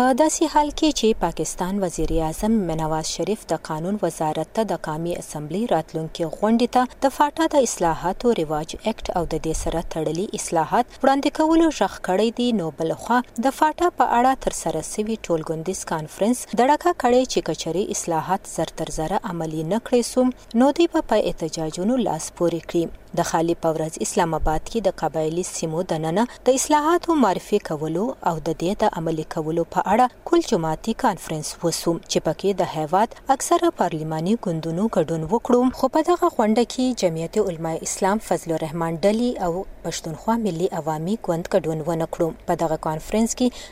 په داسې حال کې چې پاکستان وزیراعظم نواز شریف د قانون وزارت ته د قامي اسمبلۍ راتلونکې غونډې ته د فاټا د اصلاحاتو رواج اکټ او د دې سره تړلي اصلاحات وړاندې کولو ږغ کړی دی نو بل خوا د فاټا په اړه تر سره سوي ټولګوندیز کانفرنس دړکه کړې چې که چرې اصلاحات زر تر زره عملي نه کړې سو نو دوی به په احتجاجونو لاس پورې کړي. د خالي په ورځ اسلام اباد کې د قبایلي سیمو دننه د اصلاحاتو معرفي کولو او د دې د عملي کولو په اړه کل جماعتي کانفرنس وشو چې پکې د هیواد اکثره پارلیماني ګوندونو ګډون وکړو خو په دغه غونډه کې جمعیت علماء اسلام فضل الرحمن ډلې او پښتونخوا ملي عوامي ګوند ګډون ونه کړو په دغه کانفرنس کې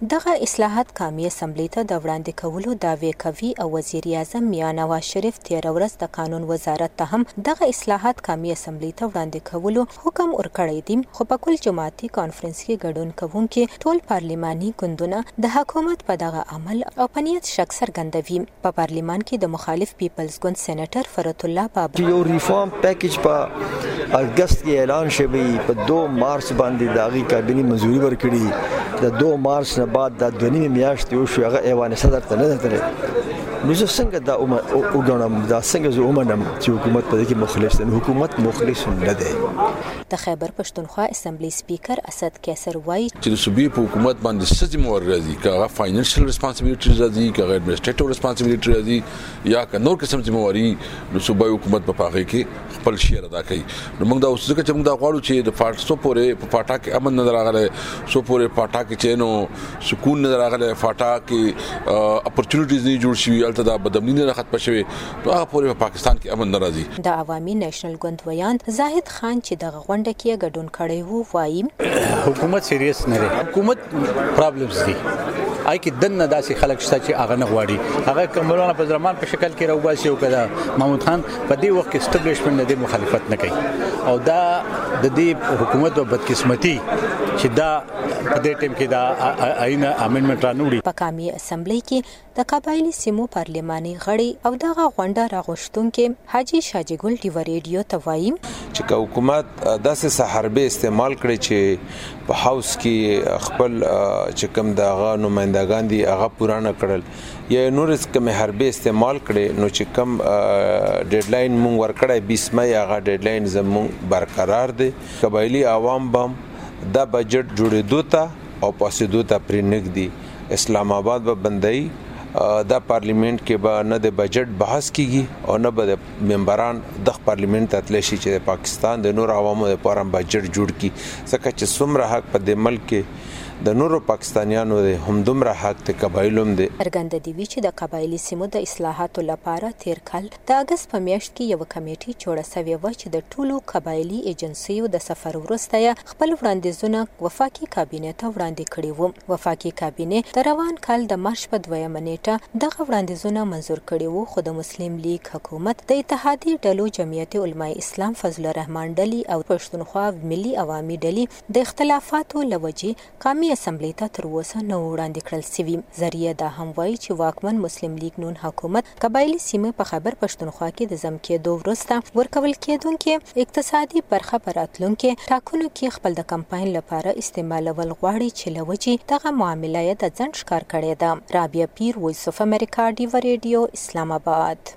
دغه اصلاحات قامي اسمبلۍ ته د وړاندې کولو دعوې کوي او وزیراعظم میا نواز شریف تېره ورځ د قانون وزارت ته هم دغه اصلاحات قامي اسمبلۍ ته وړاندې کولو حکم ورکړی دی خو په کل جماعتي کانفرنس کې ګډون کوونکي ټول پارلېماني ګوندونه د حکومت په دغه عمل او په نیت شک څرګندوي. په پارلمان کې د مخالف پیپلز ګوند سېنېټر فرت الله بابر چې یو ریفارم پیکج په اګست کې اعلان شوی په 2 مارچ باندې د هغې کابینې منظوري ورکړي د 2 مارچ نه بعد د دوه نیمې میاشتې وشو هغه ایوان صدر ته نه ده تللی نو زه څنګه دا وګڼم دا څنګه زه ومنم چې حکومت په دې کې مخلص دی حکومت مخلص نه دی د خیبر پښتونخوا اسمبلی سپیکر سعد قیصر وایي، چې د صوبې په حکومت باندې څه ذمه واري راځي، که هغه فاینانشل ریسپانسبیلیټیز راځي، که هغه اډمنسټریټیو ریسپانسبیلیټي راځي یا که نور قسم ذمه واري نو صوبایي حکومت به په هغې کې خپل شعر ادا کوي. نو موږ دا اوس ځکه چې موږ دا غواړو چې د فاټ څو پورې په فاټا کې امن نه دی راغلی، څو پورې فاټا کې چې نو سکون نه دی راغلی، فاټا کې اپورچونیټیز نه دي جوړ شوي، هلته دا بدامني نه ده ختمه شوې نو هغه پورې په پاکستان کې امن نه راځي. د عوامي نیشنل ګوند ویاند زاهد صادق خان چې دغه غونډه کې ګډون کړی وو وایي حکومت سیریس نه دی حکومت پرابلمز دي آی کې دنه داسې خلک شته چې هغه نه غواړي هغه کمرونه په درمان په شکل کې راوباسي او کدا محمود خان په دې وخت کې اسټابلیشمنت نه دی مخالفت نه کوي او دا د دې حکومت په بدقسمتي چې دا په دې ټیم کې دا آئین امندمنت رانوړي په قامي اسمبلی کې د قبایلي سیمو پارلېماني غړی او دغه غونډه راغوښتونکی حاجي شاجګل ډیوه رېډیو ته وايي، چې که حکومت داسې څه حربې استعمال کړې چې په هاوس کې یې خپل چې کوم د هغه نمایندګان دي هغه پوره نه کړل یا یې نورې کومې حربې استعمال کړې نو چې کوم ډیډلاین مونږ ورکړی 20 مې هغه ډیډلاین زمونږ برقرار دی قبایلي عوام به هم دا بجټ جوړېدو ته او پاسېدو ته پرې نږدي. اسلام آباد به بندای دا پارلیمنت کې به نه د بجټ بحث کیږي او نه به ممبران د پارلیمنت ته تللی شي چې د پاکستان د نور عوامو لپاره بجټ جوړ کړي ځکه چې څومره حق په دې ملک کې د نورو پاکستانیانو دی همدومره حق د قبایلو هم دی. څرګنده دې وي چې د قبایلي سیمو د اصلاحاتو لپاره تېر کال د اګست په میاشت کې یوه کمېټي چوړه سوې وه چې د ټولو قبایلي ایجنسیو د سفر وروسته یې خپل وړاندیزونه وفاقي کابینې ته وړاندې کړي وو. وفاقي کابینې د روان کال د مارچ په دویمه نېټه دغه وړاندیزونه منظور کړي وو خو د مسلم لیګ حکومت د اتحادي ډلو جمعیت علماء اسلام فضل الرحمن ډلي او پښتونخوا ملي عوامي ډلي د اختلافاتو له وجي قامي اسمبلۍ ته تر اوسه نه وړاندې کړل شوي. ذریعه دا هم وايي چې واکمن مسلم لیګ نون حکومت قبایلي سیمه په خیبر پښتونخوا کې د ضم کېدو وروسته ورکول کېدونکې اقتصادي برخه په راتلونکې ټاکنو کې خپل د کمپاین لپاره استعمالول غواړي چې له وجې دغه معامله یې د ځنډ ښکار کړې ده. رابعه پیر ویس اف امریکا ډیوه ریډیو اسلام اباد.